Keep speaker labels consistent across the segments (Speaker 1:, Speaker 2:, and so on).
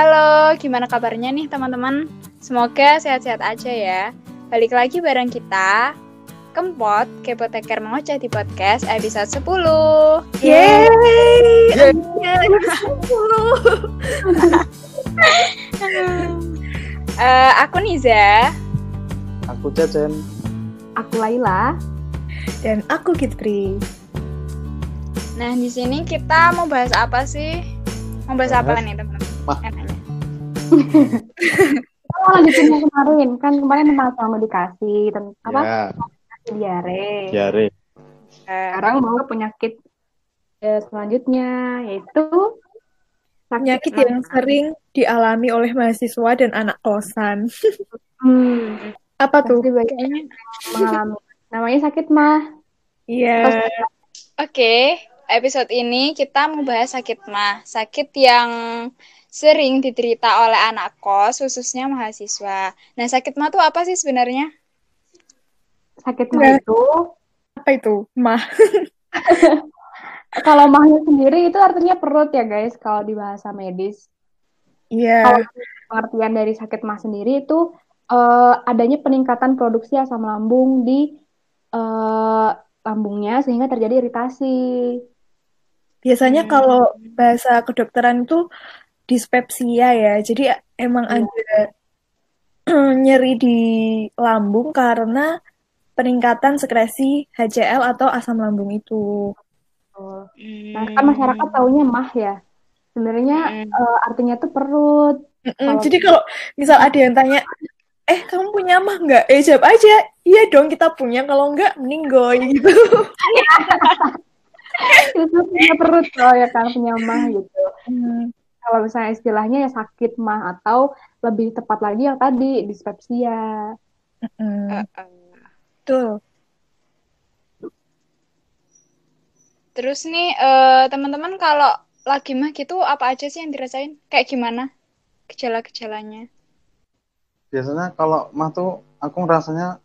Speaker 1: Halo, gimana kabarnya nih teman-teman? Semoga sehat-sehat aja ya. Balik lagi bareng kita, Kempot, Kepoteker Mengoceh di Podcast episode 10.
Speaker 2: Yeay!
Speaker 1: Eh, aku Niza.
Speaker 3: Aku Cecen.
Speaker 2: Aku Laila.
Speaker 4: Dan aku Kitri.
Speaker 1: Nah, di sini kita mau bahas apa sih? Mau bahas apa nih, teman-teman?
Speaker 3: Mah.
Speaker 2: Kita mau lanjutin yang kemarin. Kan kemarin tentang selama dikasih. Tentang apa?
Speaker 3: Ya,
Speaker 2: Diare.
Speaker 3: diare.
Speaker 1: Eh,
Speaker 2: Sekarang mau penyakit eh, selanjutnya yaitu sakit
Speaker 4: Penyakit yang sering dialami oleh mahasiswa dan anak kosan.
Speaker 2: Hmm,
Speaker 4: Apa tuh?
Speaker 1: kayaknya.
Speaker 2: mengalami. Namanya sakit mah.
Speaker 4: Iya.
Speaker 1: Oke, episode ini kita mau bahas sakit mah. Sakit yang sering diderita oleh anak kos, khususnya mahasiswa. Nah, sakit mah tuh apa sih sebenarnya?
Speaker 2: Sakit mah itu
Speaker 4: Apa itu? Mah.
Speaker 2: kalau mahnya sendiri itu artinya perut ya guys kalau di bahasa medis.
Speaker 4: Iya.
Speaker 2: Kalau pengertian dari sakit mah sendiri itu eh, adanya peningkatan produksi asam lambung di eh, lambungnya sehingga terjadi iritasi.
Speaker 4: Biasanya
Speaker 1: Hmm.
Speaker 4: kalau bahasa kedokteran itu dispepsia ya. Jadi emang
Speaker 2: Iya.
Speaker 4: ada nyeri di lambung karena peningkatan sekresi HCl atau asam lambung itu.
Speaker 2: Nah, kan masyarakat taunya mah ya. Sebenarnya
Speaker 1: Hmm.
Speaker 2: eh, artinya tuh perut.
Speaker 4: Mm-mm.
Speaker 2: Kalau-
Speaker 4: Jadi kalau misal ada yang tanya, eh kamu punya mah nggak? Eh jawab aja, iya dong kita punya. Kalau nggak, mending goy gitu.
Speaker 2: Itu punya perut loh ya kan punya mah gitu.
Speaker 4: Hmm.
Speaker 2: Kalau misalnya istilahnya ya sakit mah atau lebih tepat lagi yang tadi dispepsia.
Speaker 1: Eh.
Speaker 4: Betul.
Speaker 1: Terus nih, eh, teman-teman kalau lagi mah gitu apa aja sih yang dirasain? Kayak gimana? Gejala-gejalanya.
Speaker 3: Biasanya kalau mah tuh aku rasanya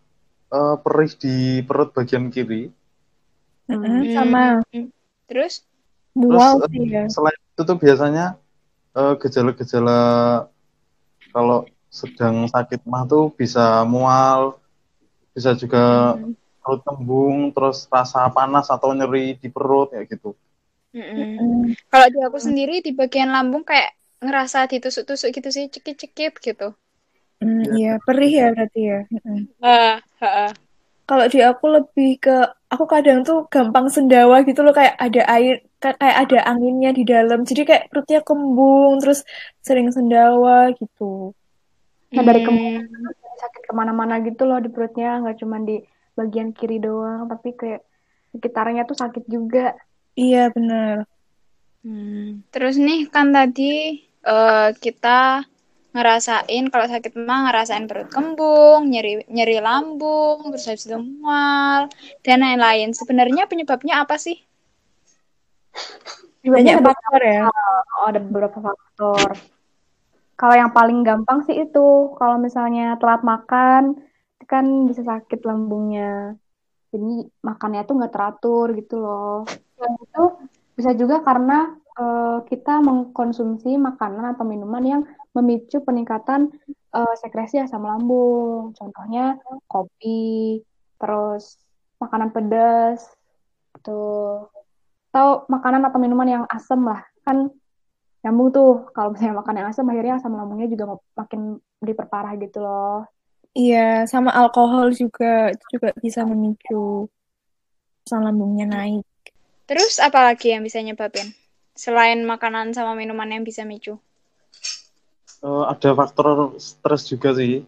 Speaker 3: eh, perih di perut bagian kiri.
Speaker 4: Mm-mm. Sama.
Speaker 1: Terus?
Speaker 4: mual
Speaker 3: Terus,
Speaker 4: sih ya.
Speaker 3: Selain itu tuh biasanya eh, gejala-gejala kalau sedang sakit mah tuh bisa mual, bisa juga
Speaker 1: Hmm.
Speaker 3: perut kembung, terus rasa panas atau nyeri di perut ya gitu.
Speaker 4: Mm.
Speaker 1: Kalau di aku sendiri di bagian lambung kayak ngerasa ditusuk-tusuk gitu sih, cekit-cekit gitu.
Speaker 4: Mm, Iya, perih ya berarti ya.
Speaker 1: Ah, ah, ah.
Speaker 4: Kalau di aku lebih ke, aku kadang tuh gampang sendawa gitu loh, kayak ada air, ka- kayak ada anginnya di dalam. Jadi kayak perutnya kembung, terus sering sendawa gitu.
Speaker 2: Nah, dari
Speaker 1: Hmm.
Speaker 2: ke mana sakit ke mana-mana gitu loh di perutnya, nggak cuma di bagian kiri doang, tapi kayak sekitarnya tuh sakit juga.
Speaker 4: Iya, benar.
Speaker 1: Hmm. Terus nih kan tadi eh, kita ngerasain kalau sakit mah ngerasain perut kembung, nyeri nyeri lambung, terus habis itu mual dan lain-lain. Sebenarnya penyebabnya apa sih?
Speaker 4: Banyak faktor ya.
Speaker 2: Oh, ada beberapa faktor. Kalau yang paling gampang sih itu, kalau misalnya telat makan, itu kan bisa sakit lambungnya. Jadi makannya tuh nggak teratur gitu loh. Dan itu bisa juga karena eh, kita mengkonsumsi makanan atau minuman yang memicu peningkatan eh, sekresi asam lambung. Contohnya kopi, terus makanan pedas, tuh atau makanan atau minuman yang asam lah kan nyambung tuh kalau misalnya makan yang asam akhirnya asam lambungnya juga mak- makin diperparah gitu loh
Speaker 4: Iya, sama alkohol juga, itu juga bisa memicu asam lambungnya naik.
Speaker 1: Terus apa lagi yang bisa nyebabin? Selain makanan sama minuman yang bisa micu.
Speaker 3: Eh, ada faktor stres juga sih.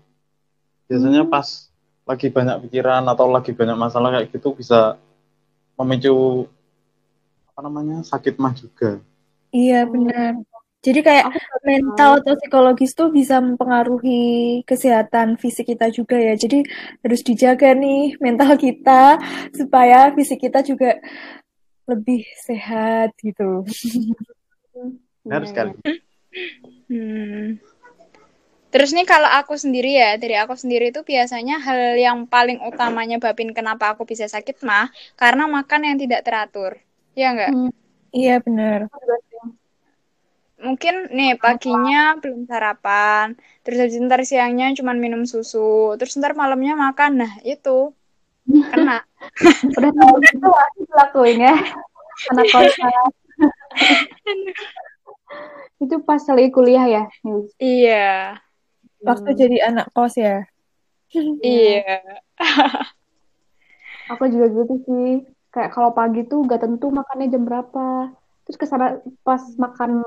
Speaker 3: Biasanya
Speaker 2: Hmm.
Speaker 3: pas lagi banyak pikiran atau lagi banyak masalah kayak gitu bisa memicu apa namanya sakit mah juga.
Speaker 4: Iya, benar. Jadi kayak mental atau psikologis tuh bisa mempengaruhi kesehatan fisik kita juga ya. Jadi harus dijaga nih mental kita supaya fisik kita juga lebih sehat gitu.
Speaker 3: Harus
Speaker 2: Iya,
Speaker 3: sekali.
Speaker 2: iya.
Speaker 1: Hmm. Terus nih kalau aku sendiri ya, dari aku sendiri itu biasanya hal yang paling utamanya babin kenapa aku bisa sakit mah karena makan yang tidak teratur. Ya enggak?
Speaker 2: Hmm,
Speaker 4: Iya, benar.
Speaker 1: mungkin nih paginya belum sarapan, terus habis ntar siangnya cuma minum susu, terus ntar malamnya makan. Nah, itu kena.
Speaker 2: Udah tahu gitu aku lakuin ya. Anak kosan. itu pas lagi kuliah ya?
Speaker 1: Iya.
Speaker 4: Waktu jadi anak kos ya.
Speaker 1: Iya.
Speaker 2: Aku juga gitu sih. Kayak kalau pagi tuh gak tentu makannya jam berapa. Terus ke sana pas makan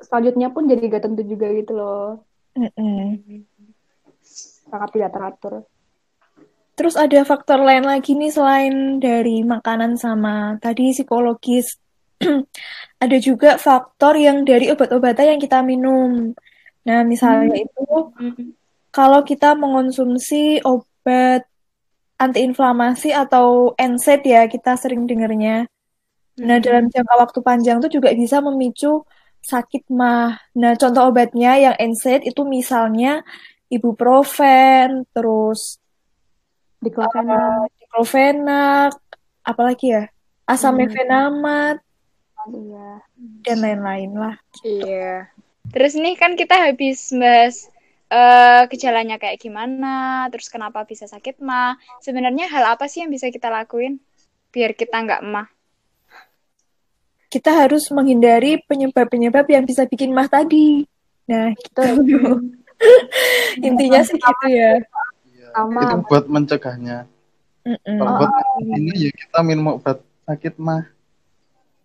Speaker 2: selanjutnya pun jadi gak tentu juga gitu loh.
Speaker 4: Mm-mm.
Speaker 2: Sangat tidak teratur.
Speaker 4: Terus ada faktor lain lagi nih selain dari makanan sama tadi psikologis. ada juga faktor yang dari obat-obatan yang kita minum. Nah, misalnya itu kalau kita mengonsumsi obat antiinflamasi atau NSAID ya, kita sering dengarnya. Nah, dalam jangka waktu panjang itu juga bisa memicu sakit mah. Nah, contoh obatnya yang NSAID itu misalnya ibuprofen, terus
Speaker 2: Diklofenak.
Speaker 4: uh, diclofenac, apalagi ya, asam
Speaker 2: Hmm.
Speaker 4: mefenamat,
Speaker 2: Iya.
Speaker 4: dan lain-lain lah.
Speaker 1: Iya. Terus nih kan kita habis bahas eh, gejalanya kayak gimana, terus kenapa bisa sakit mah. Sebenarnya hal apa sih yang bisa kita lakuin biar kita nggak mah?
Speaker 4: Kita harus menghindari penyebab-penyebab yang bisa bikin mah tadi. Nah, gitu. Intinya sih gitu ya.
Speaker 3: Iya,
Speaker 2: Sama.
Speaker 3: itu buat mencegahnya.
Speaker 4: Mm-mm.
Speaker 3: Kalau buat ini ya kita minum obat sakit mah.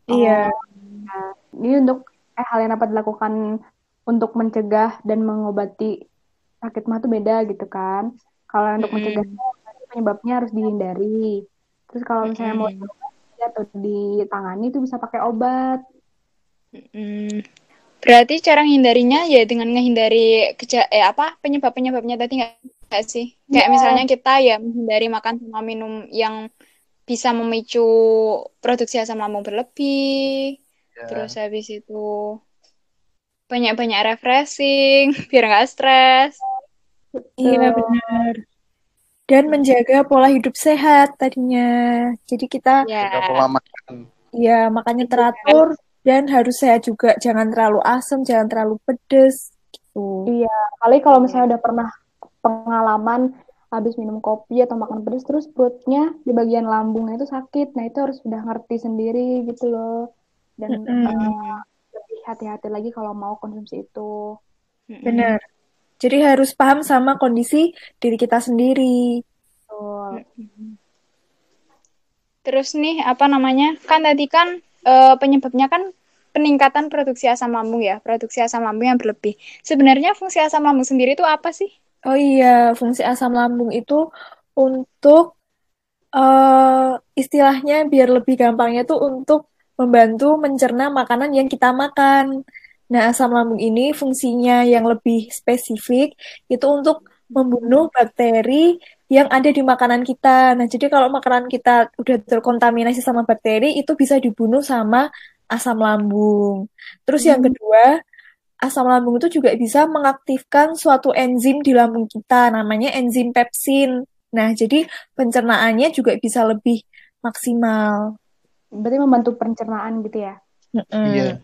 Speaker 4: Iya.
Speaker 2: Nah, ini untuk eh, hal yang dapat dilakukan untuk mencegah dan mengobati sakit mah tuh beda gitu kan. Kalau untuk mencegahnya berarti penyebabnya harus dihindari. Terus kalau misalnya mau
Speaker 1: Mm-mm.
Speaker 2: diobati atau ditangani itu bisa pakai obat.
Speaker 1: Mm. Berarti cara menghindarinya ya dengan menghindari keja eh apa penyebab-penyebabnya tadi nggak nggak sih? Kayak
Speaker 2: Iya.
Speaker 1: misalnya kita ya menghindari makan sama minum yang bisa memicu produksi asam lambung berlebih.
Speaker 3: Ya.
Speaker 1: Terus habis itu banyak-banyak refreshing biar nggak stres.
Speaker 4: Iya benar. Dan menjaga pola hidup sehat tadinya. Jadi kita
Speaker 1: Ya.
Speaker 3: Jaga pola makan.
Speaker 4: ya makannya teratur dan harus sehat juga. Jangan terlalu asam, jangan terlalu pedes. Gitu.
Speaker 2: Iya, kali kalau misalnya udah pernah pengalaman habis minum kopi atau makan pedas terus perutnya di bagian lambungnya itu sakit. Nah, itu harus udah ngerti sendiri gitu loh. Dan
Speaker 4: Mm-mm.
Speaker 2: eh, lebih hati-hati lagi kalau mau konsumsi itu.
Speaker 4: Benar. Jadi harus paham sama kondisi diri kita sendiri.
Speaker 2: Betul.
Speaker 1: Terus nih apa namanya? Kan tadi kan eh, penyebabnya kan peningkatan produksi asam lambung ya, produksi asam lambung yang berlebih. Sebenarnya fungsi asam lambung sendiri itu apa sih?
Speaker 4: Oh iya, fungsi asam lambung itu untuk eh istilahnya biar lebih gampangnya tuh untuk membantu mencerna makanan yang kita makan. Nah, asam lambung ini fungsinya yang lebih spesifik itu untuk membunuh bakteri yang ada di makanan kita. Nah, jadi kalau makanan kita udah terkontaminasi sama bakteri, itu bisa dibunuh sama asam lambung. Terus yang kedua, asam lambung itu juga bisa mengaktifkan suatu enzim di lambung kita, namanya enzim pepsin. Nah, jadi pencernaannya juga bisa lebih maksimal.
Speaker 2: Berarti membantu pencernaan gitu ya.
Speaker 3: Iya.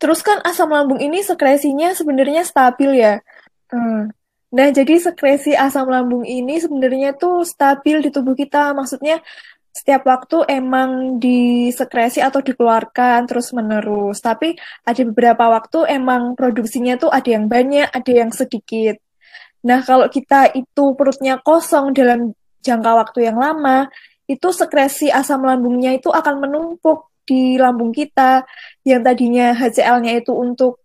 Speaker 4: Terus kan asam lambung ini sekresinya sebenarnya stabil ya. Hmm. Nah, jadi sekresi asam lambung ini sebenarnya tuh stabil di tubuh kita. Maksudnya setiap waktu emang disekresi atau dikeluarkan terus-menerus. Tapi ada beberapa waktu emang produksinya tuh ada yang banyak, ada yang sedikit. Nah, kalau kita itu perutnya kosong dalam jangka waktu yang lama, itu sekresi asam lambungnya itu akan menumpuk di lambung kita yang tadinya HCl-nya itu untuk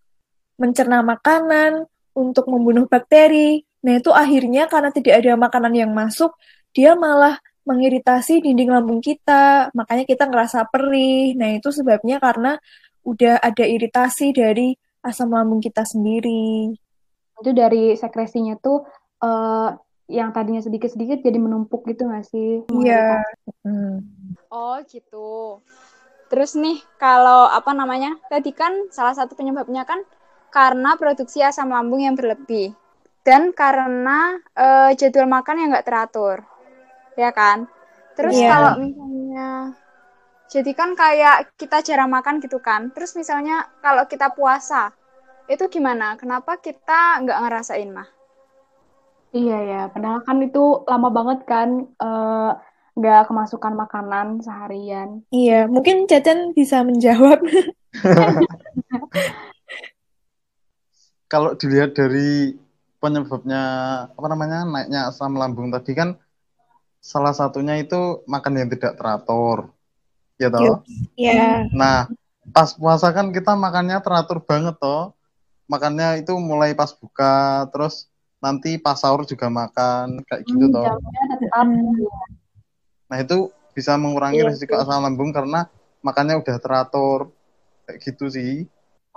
Speaker 4: mencerna makanan, untuk membunuh bakteri. Nah, itu akhirnya karena tidak ada makanan yang masuk, dia malah mengiritasi dinding lambung kita. Makanya kita ngerasa perih. Nah, itu sebabnya karena udah ada iritasi dari asam lambung kita sendiri.
Speaker 2: Itu dari sekresinya tuh eh, yang tadinya sedikit-sedikit jadi menumpuk gitu nggak sih?
Speaker 4: Iya. Hmm.
Speaker 1: Oh, gitu. Terus nih, kalau apa namanya? Tadi kan salah satu penyebabnya kan karena produksi asam lambung yang berlebih dan karena eh, jadwal makan yang nggak teratur, ya kan? Terus
Speaker 4: Iya.
Speaker 1: kalau misalnya Jadi kan kayak kita jarang makan gitu kan. Terus misalnya kalau kita puasa, itu gimana? Kenapa kita nggak ngerasain mah?
Speaker 2: Iya ya, padahal kan itu lama banget kan eh, nggak kemasukan makanan seharian.
Speaker 4: Iya, mungkin Cacan bisa menjawab.
Speaker 3: Kalau dilihat dari penyebabnya apa namanya naiknya asam lambung tadi kan salah satunya itu makan yang tidak teratur. Ya toh?
Speaker 4: Iya.
Speaker 3: Nah, pas puasa kan kita makannya teratur banget toh. Makannya itu mulai pas buka, terus nanti pas sahur juga makan kayak gitu
Speaker 2: Hmm,
Speaker 3: toh. Nah, itu bisa mengurangi
Speaker 2: Iya
Speaker 3: risiko asam lambung karena makannya udah teratur. Kayak gitu sih.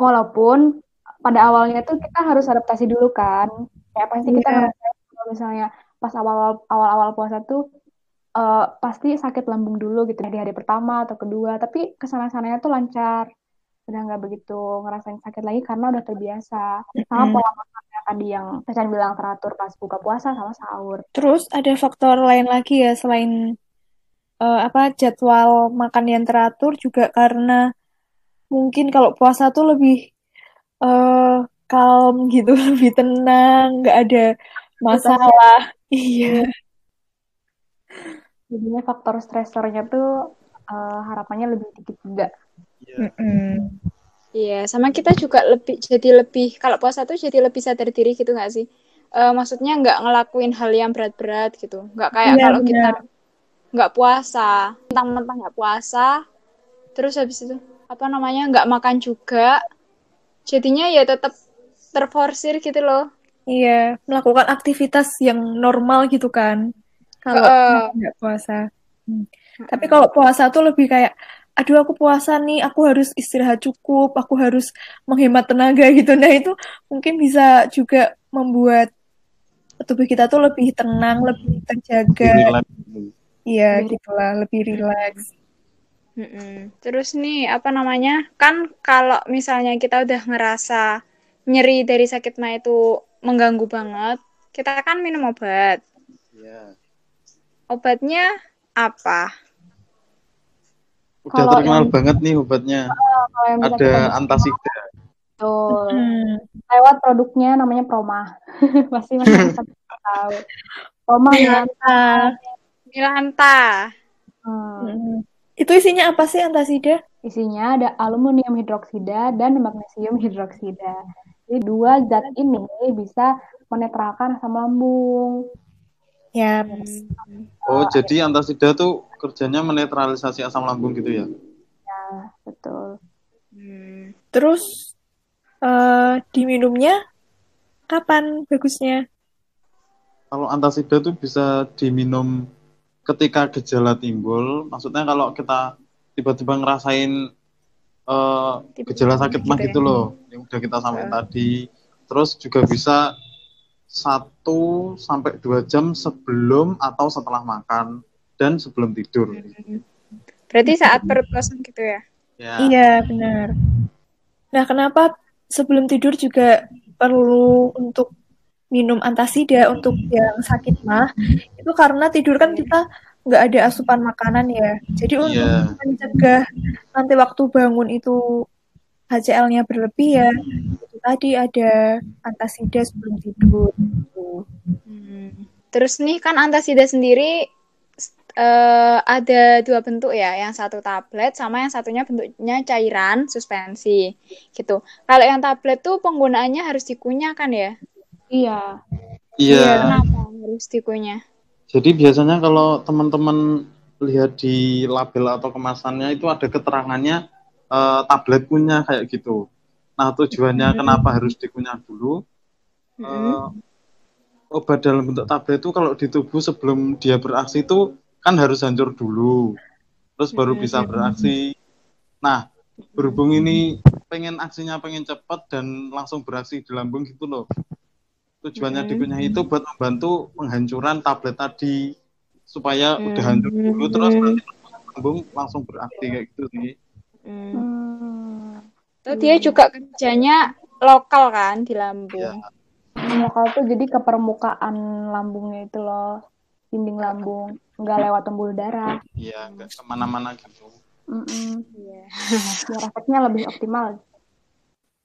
Speaker 2: walaupun pada awalnya tuh kita harus adaptasi dulu kan. Kayak pasti kita
Speaker 4: Iya.
Speaker 2: ngerasain kalau misalnya pas awal awal-awal puasa tuh eh, pasti sakit lambung dulu gitu di hari pertama atau kedua, tapi ke sana-sananya tuh lancar. Udah nggak begitu ngerasain sakit lagi karena udah terbiasa. Sama pola makannya tadi yang Cacan bilang teratur pas buka puasa sama sahur.
Speaker 4: Terus ada faktor lain lagi ya selain eh, apa jadwal makan yang teratur juga karena mungkin kalau puasa tuh lebih eh calm gitu, lebih tenang, nggak ada masalah. Iya.
Speaker 2: Jadinya faktor stresornya tuh eh, harapannya lebih dikit juga.
Speaker 1: Iya, sama kita juga lebih jadi lebih kalau puasa tuh jadi lebih sadar diri gitu nggak sih? Eh, maksudnya nggak ngelakuin hal yang berat-berat gitu. Nggak kayak
Speaker 4: Iya,
Speaker 1: kalau kita nggak puasa, mentang-mentang nggak puasa, terus habis itu apa namanya nggak makan juga, jadinya ya tetap terforsir gitu loh.
Speaker 4: Iya, melakukan aktivitas yang normal gitu kan. Kalau
Speaker 1: Heeh.
Speaker 4: nggak puasa. Hmm. Tapi kalau puasa tuh lebih kayak, aduh aku puasa nih, aku harus istirahat cukup, aku harus menghemat tenaga gitu. Nah itu mungkin bisa juga membuat tubuh kita tuh lebih tenang, lebih terjaga.
Speaker 3: Relax.
Speaker 4: Iya, gitulah, lebih rileks.
Speaker 1: Mm-mm. Terus nih apa namanya? Kan kalau misalnya kita udah ngerasa nyeri dari sakit mah itu mengganggu banget, kita kan minum obat.
Speaker 3: Iya.
Speaker 1: Obatnya apa?
Speaker 3: Udah
Speaker 2: Kalau
Speaker 3: terkenal
Speaker 2: yang-
Speaker 3: banget nih obatnya.
Speaker 2: Kalau yang bisa
Speaker 3: Ada antasida.
Speaker 2: betul.
Speaker 4: Hmm.
Speaker 2: Lewat produknya namanya Proma. Pasti masih bisa tahu. Proma ya.
Speaker 4: Ah,
Speaker 1: Milanta.
Speaker 2: Hmm.
Speaker 4: hmm. Itu isinya apa sih antasida?
Speaker 2: Isinya ada aluminium hidroksida dan magnesium hidroksida. Jadi dua zat ini bisa menetralkan asam lambung.
Speaker 4: Ya,
Speaker 3: Oh, jadi antasida tuh kerjanya menetralisasi asam lambung gitu ya?
Speaker 2: Betul.
Speaker 1: Hmm.
Speaker 4: terus eh diminumnya kapan bagusnya?
Speaker 3: Kalau antasida tuh bisa diminum ketika gejala timbul. Maksudnya kalau kita tiba-tiba ngerasain eh, gejala sakit mah
Speaker 1: Gitu
Speaker 3: loh, yang udah kita sampaikan tadi. Terus juga bisa satu sampai dua jam sebelum atau setelah makan dan sebelum tidur.
Speaker 1: Berarti saat perut kosong gitu ya?
Speaker 3: Ya.
Speaker 4: Iya, benar. Nah, kenapa sebelum tidur juga perlu untuk minum antasida untuk yang sakit mah? Itu karena tidur kan kita nggak ada asupan makanan ya. Jadi untuk
Speaker 3: Iya.
Speaker 4: mencegah nanti waktu bangun itu HCl-nya berlebih ya, itu tadi ada antasida sebelum tidur.
Speaker 1: Hmm. Terus nih kan antasida sendiri eh, ada dua bentuk ya, yang satu tablet sama yang satunya bentuknya cairan suspensi gitu. Kalau yang tablet tuh penggunaannya harus dikunyah kan ya?
Speaker 2: Iya.
Speaker 3: Iya.
Speaker 1: Kenapa harus dikunyah?
Speaker 3: Jadi biasanya kalau teman-teman lihat di label atau kemasannya itu ada keterangannya eh, tablet kunyah kayak gitu. Nah tujuannya kenapa harus dikunyah dulu? Eh, obat dalam bentuk tablet itu kalau di tubuh sebelum dia beraksi itu kan harus hancur dulu, terus baru bisa beraksi. Nah berhubung ini pengen aksinya pengen cepat dan langsung beraksi di lambung gitu loh. Tujuannya dikunyah itu buat membantu penghancuran tablet tadi supaya udah hancur dulu terus nanti lambung langsung beraksi kayak gitu sih.
Speaker 1: Hmm.
Speaker 2: Hmm.
Speaker 1: Tuh dia juga kerjanya lokal kan di lambung.
Speaker 3: Ya.
Speaker 2: Lokal tuh jadi ke permukaan lambungnya itu loh, dinding lambung, nggak lewat pembuluh darah.
Speaker 3: Iya, nggak ke mana-mana gitu.
Speaker 2: Mm-mm.
Speaker 1: Iya.
Speaker 2: Biar efeknya lebih optimal.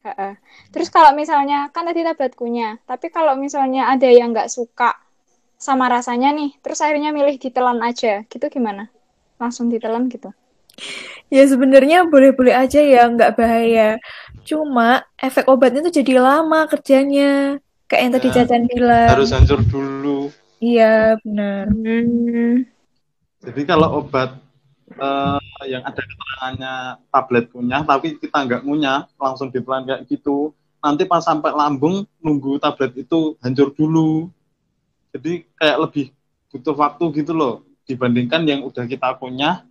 Speaker 1: Heeh. Terus kalau misalnya kan tadi tablet kunyah, tapi kalau misalnya ada yang nggak suka sama rasanya nih, terus akhirnya milih ditelan aja, gitu gimana? Langsung ditelan gitu?
Speaker 4: Ya sebenarnya boleh-boleh aja ya, nggak bahaya. Cuma efek obatnya tuh jadi lama kerjanya. Kayak yang tadi
Speaker 3: Ya,
Speaker 4: Cacan bilang.
Speaker 3: harus hancur dulu.
Speaker 4: Iya, benar.
Speaker 1: Hmm.
Speaker 3: Jadi kalau obat eh, yang ada keterangannya tablet kunyah, tapi kita nggak ngunyah, langsung ditelan kayak gitu, nanti pas sampai lambung nunggu tablet itu hancur dulu. Jadi kayak lebih butuh waktu gitu loh, dibandingkan yang udah kita kunyah,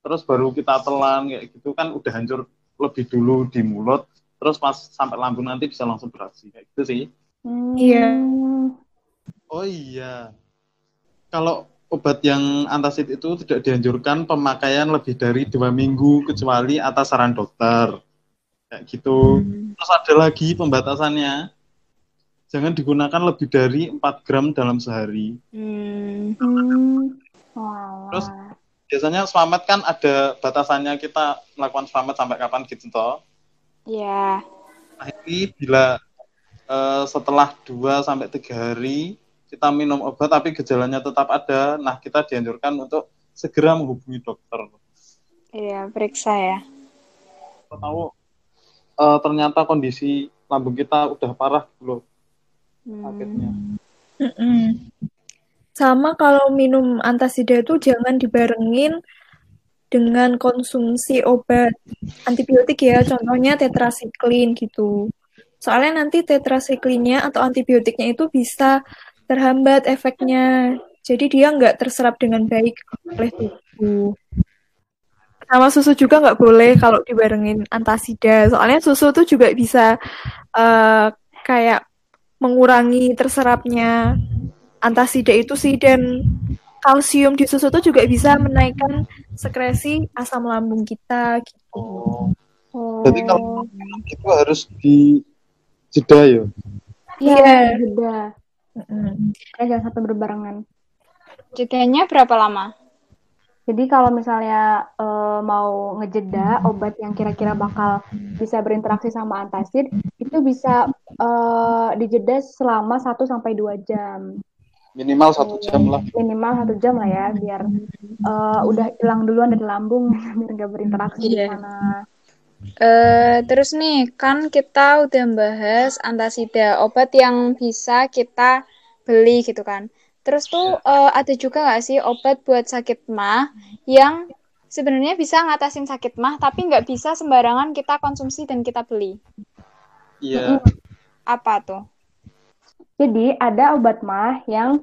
Speaker 3: terus baru kita telan kayak gitu kan udah hancur lebih dulu di mulut, terus pas sampai lambung nanti bisa langsung beraksi kayak gitu sih.
Speaker 4: Iya.
Speaker 2: Hmm.
Speaker 3: Oh iya. Kalau obat yang antasid itu tidak dianjurkan pemakaian lebih dari dua minggu kecuali atas saran dokter. Kayak gitu. Terus ada lagi pembatasannya. Jangan digunakan lebih dari 4 gram dalam sehari.
Speaker 1: Hmm.
Speaker 2: Hmm.
Speaker 3: Terus biasanya selamat kan ada batasannya kita melakukan selamat sampai kapan gitu toh.
Speaker 1: Ya.
Speaker 3: Nah, ini bila eh, setelah 2 sampai 3 hari kita minum obat tapi gejalanya tetap ada, nah kita dianjurkan untuk segera menghubungi dokter.
Speaker 1: Iya, periksa ya.
Speaker 3: Kita tahu eh, ternyata kondisi lambung kita udah parah gitu loh sakitnya.
Speaker 4: Mm-mm. Sama kalau minum antasida itu jangan dibarengin dengan konsumsi obat antibiotik ya, contohnya tetrasiklin gitu. Soalnya nanti tetrasiklinnya atau antibiotiknya itu bisa terhambat efeknya. Jadi dia nggak terserap dengan baik oleh tubuh. Sama susu juga nggak boleh kalau dibarengin antasida. Soalnya susu tuh juga bisa eh, kayak mengurangi terserapnya antasida itu sih dan kalsium di susu tuh juga bisa menaikkan sekresi asam lambung kita gitu.
Speaker 3: Oh,
Speaker 2: Oh.
Speaker 3: berarti kalau minum itu harus di jeda ya?
Speaker 2: Iya,
Speaker 4: Iya.
Speaker 2: jeda. Karena jangan sampai berbarengan.
Speaker 1: Jedanya berapa lama?
Speaker 2: Jadi kalau misalnya eh, mau ngejeda obat yang kira-kira bakal bisa berinteraksi sama antasid, itu bisa eh, dijeda selama 1 sampai 2 jam.
Speaker 3: Minimal satu jam lah.
Speaker 2: Minimal satu jam lah ya, biar eh, udah hilang duluan dari lambung, biar nggak berinteraksi di
Speaker 1: Iya.
Speaker 2: sana.
Speaker 1: Eh, terus nih, kan kita udah bahas antasida, obat yang bisa kita beli gitu kan. Terus tuh eh, ada juga nggak sih obat buat sakit mah yang sebenarnya bisa ngatasin sakit mah, tapi nggak bisa sembarangan kita konsumsi dan kita beli.
Speaker 3: Iya.
Speaker 1: Apa tuh?
Speaker 2: Jadi ada obat mah yang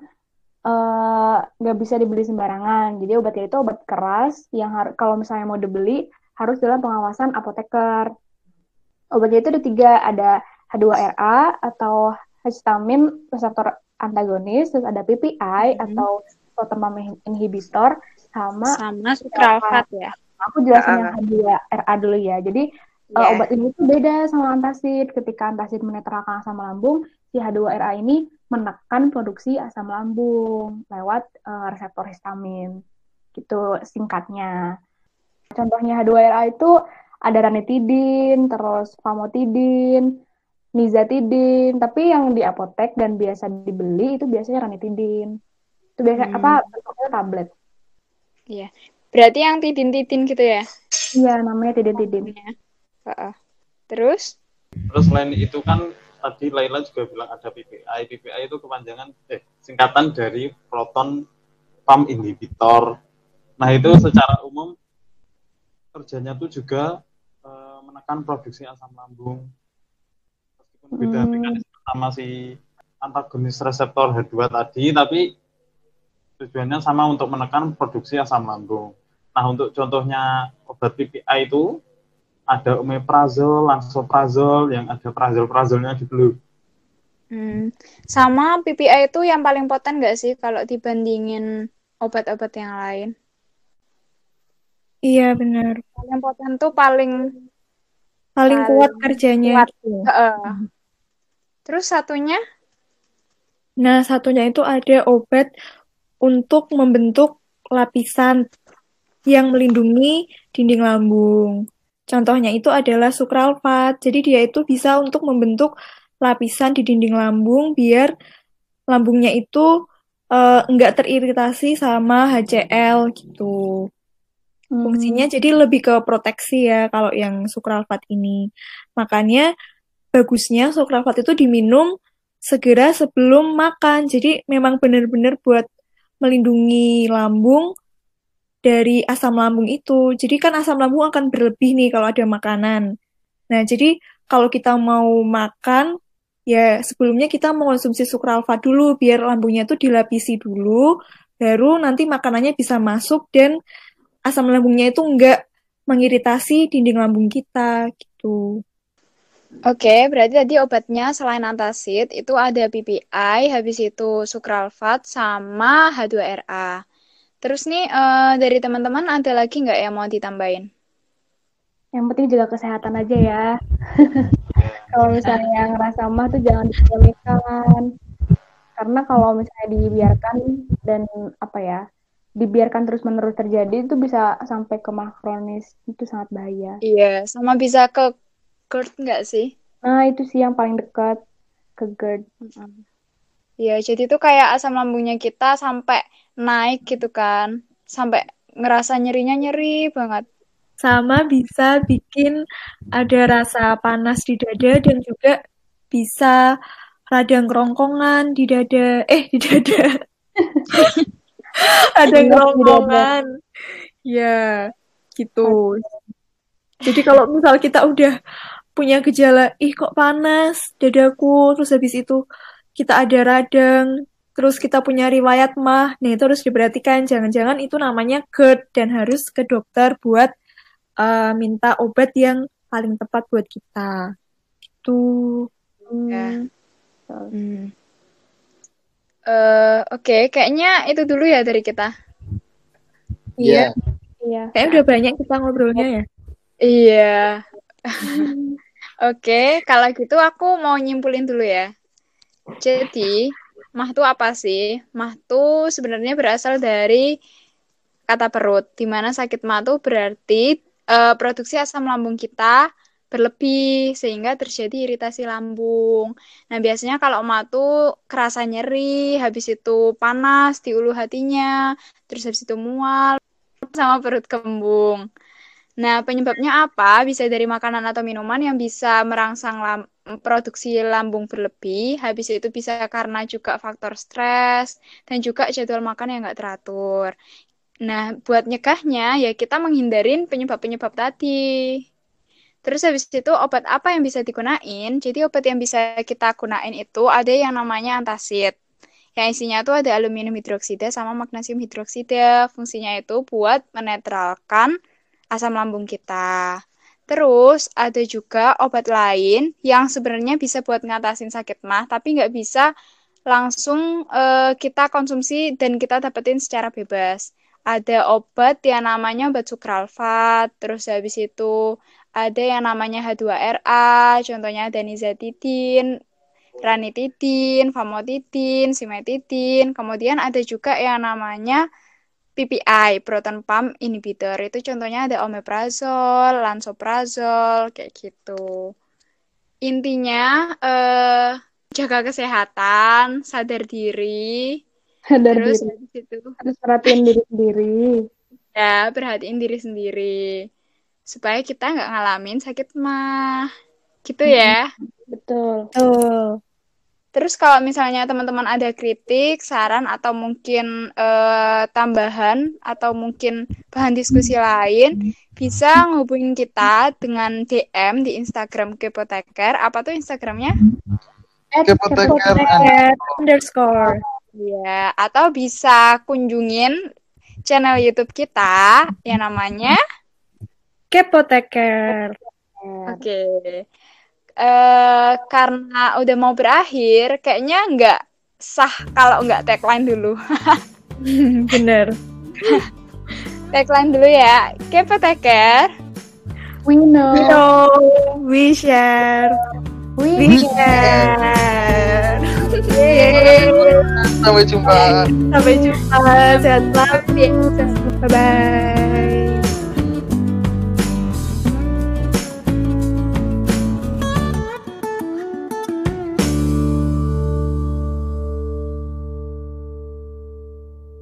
Speaker 2: eh, nggak bisa dibeli sembarangan. Jadi obatnya itu obat keras yang kalau misalnya mau dibeli harus dalam pengawasan apoteker. Obatnya itu ada tiga, ada H2RA atau histamin reseptor antagonis, terus ada PPI atau proton inhibitor, sama
Speaker 1: Sama sukralfat ya.
Speaker 2: aku jelasin yang H2RA dulu ya. Jadi uh,
Speaker 1: Iya.
Speaker 2: obat ini tuh beda sama antasid. Ketika antasid menetralkan asam lambung, si H2RA ini menekan produksi asam lambung lewat uh, reseptor histamin. Gitu singkatnya. Contohnya H2RA itu ada ranitidin, terus famotidin, nizatidin, tapi yang di apotek dan biasa dibeli itu biasanya ranitidin. Itu biasa
Speaker 1: Hmm.
Speaker 2: apa bentuknya tablet.
Speaker 1: Iya. Berarti yang tidin-tidin gitu ya?
Speaker 2: Iya, namanya tidin-tidin.
Speaker 1: Ya. Heeh. Terus?
Speaker 3: Terus selain itu kan tadi Laila juga bilang ada PPI. PPI itu kepanjangan eh singkatan dari proton pump inhibitor. Nah, itu secara umum kerjanya tuh juga eh, menekan produksi asam lambung. Meskipun beda
Speaker 2: Hmm.
Speaker 3: mekanisme sama si antagonis reseptor H2 tadi, tapi tujuannya sama untuk menekan produksi asam lambung. Nah, untuk contohnya obat PPI itu ada omeprazol, lansoprazol, yang ada prazol-prazolnya gitu loh.
Speaker 1: Hmm. Sama PPI itu yang paling poten nggak sih kalau dibandingin obat-obat yang lain?
Speaker 4: Iya benar.
Speaker 1: Yang poten tuh paling
Speaker 4: Paling
Speaker 1: Paling
Speaker 4: kuat kerjanya.
Speaker 1: kuat. Heeh. Terus satunya?
Speaker 4: Nah, satunya itu ada obat untuk membentuk lapisan yang melindungi dinding lambung. Contohnya itu adalah sukralfat. Jadi dia itu bisa untuk membentuk lapisan di dinding lambung biar lambungnya itu uh, nggak teriritasi sama HCl gitu. Fungsinya jadi lebih ke proteksi ya kalau yang sukralfat ini. Makanya bagusnya sukralfat itu diminum segera sebelum makan. Jadi memang benar-benar buat melindungi lambung dari asam lambung itu. Jadi kan asam lambung akan berlebih nih kalau ada makanan. Nah, jadi kalau kita mau makan, ya sebelumnya kita mengonsumsi sukralfat dulu biar lambungnya itu dilapisi dulu, baru nanti makanannya bisa masuk dan asam lambungnya itu enggak mengiritasi dinding lambung kita gitu.
Speaker 1: Oke, berarti tadi obatnya selain antacid itu ada PPI, habis itu sukralfat sama H2RA. Terus nih uh, dari teman-teman ada lagi nggak yang mau ditambahin?
Speaker 2: Yang penting juga kesehatan aja ya. kalau misalnya yang ngerasa mah tuh jangan dipikirkan. Karena kalau misalnya dibiarkan dan apa ya, dibiarkan terus-menerus terjadi itu bisa sampai ke mah kronis itu sangat bahaya.
Speaker 1: Iya, sama bisa ke GERD nggak sih?
Speaker 2: Nah itu sih yang paling dekat ke GERD.
Speaker 1: Iya, jadi itu kayak asam lambungnya kita sampai naik gitu kan, sampai ngerasa nyerinya nyeri banget.
Speaker 4: Sama bisa bikin ada rasa panas di dada dan juga bisa radang kerongkongan di dada, eh di dada. ada kerongkongan ya gitu. Jadi kalau misal kita udah punya gejala ih kok panas dadaku terus habis itu kita ada radang terus kita punya riwayat mah nah itu harus diperhatikan. Jangan-jangan itu namanya GERD dan harus ke dokter buat uh, minta obat yang paling tepat buat kita. Itu
Speaker 1: ya. hmm. Uh, Oke, okay. kayaknya itu dulu ya dari kita.
Speaker 4: Iya. Iya. Kayaknya udah banyak kita ngobrolnya ya.
Speaker 1: Iya. Oke, okay, kalau gitu aku mau nyimpulin dulu ya. Jadi, mah itu apa sih? Mah itu sebenarnya berasal dari kata perut, di mana sakit mah itu berarti uh, produksi asam lambung kita berlebih sehingga terjadi iritasi lambung. Nah, biasanya kalau emak tuh kerasa nyeri, habis itu panas di ulu hatinya, terus habis itu mual sama perut kembung. Nah, penyebabnya apa? Bisa dari makanan atau minuman yang bisa merangsang lam produksi lambung berlebih. Habis itu bisa karena juga faktor stres dan juga jadwal makan yang nggak teratur. Nah, buat nyegahnya ya kita menghindarin penyebab-penyebab tadi. Terus habis itu obat apa yang bisa digunain? Jadi obat yang bisa kita gunain itu ada yang namanya antacid. Yang isinya itu ada aluminium hidroksida sama magnesium hidroksida. Fungsinya itu buat menetralkan asam lambung kita. Terus ada juga obat lain yang sebenarnya bisa buat ngatasin sakit mah, tapi nggak bisa langsung uh, kita konsumsi dan kita dapetin secara bebas. Ada obat yang namanya obat sukralfat, terus habis itu ada yang namanya H2RA, contohnya danizatidin, ranitidin, famotidin, simetidin. Kemudian ada juga yang namanya PPI, proton pump inhibitor. Itu contohnya ada omeprazol, lansoprazol, kayak gitu. Intinya eh, jaga kesehatan, sadar diri,
Speaker 2: sadar terus diri. itu harus perhatiin diri sendiri.
Speaker 1: Ya, perhatiin diri sendiri supaya kita nggak ngalamin sakit mah. Gitu ya.
Speaker 2: betul.
Speaker 4: Betul.
Speaker 1: Terus kalau misalnya teman-teman ada kritik saran atau mungkin uh, tambahan atau mungkin bahan diskusi lain bisa ngehubungin kita dengan DM di Instagram Kepoteker. Apa tuh Instagramnya?
Speaker 4: Kepoteker underscore.
Speaker 1: Ya atau bisa kunjungin channel YouTube kita yang namanya
Speaker 4: Kepoteker.
Speaker 1: Oke. Okay. Uh, eh, karena udah mau berakhir, kayaknya nggak sah kalau nggak tagline dulu.
Speaker 4: Bener.
Speaker 1: tagline dulu ya. Kepoteker.
Speaker 2: We know.
Speaker 4: We know. We share.
Speaker 2: We,
Speaker 4: We share.
Speaker 3: Sampai jumpa.
Speaker 4: Sampai jumpa. Sehat selalu. Bye bye.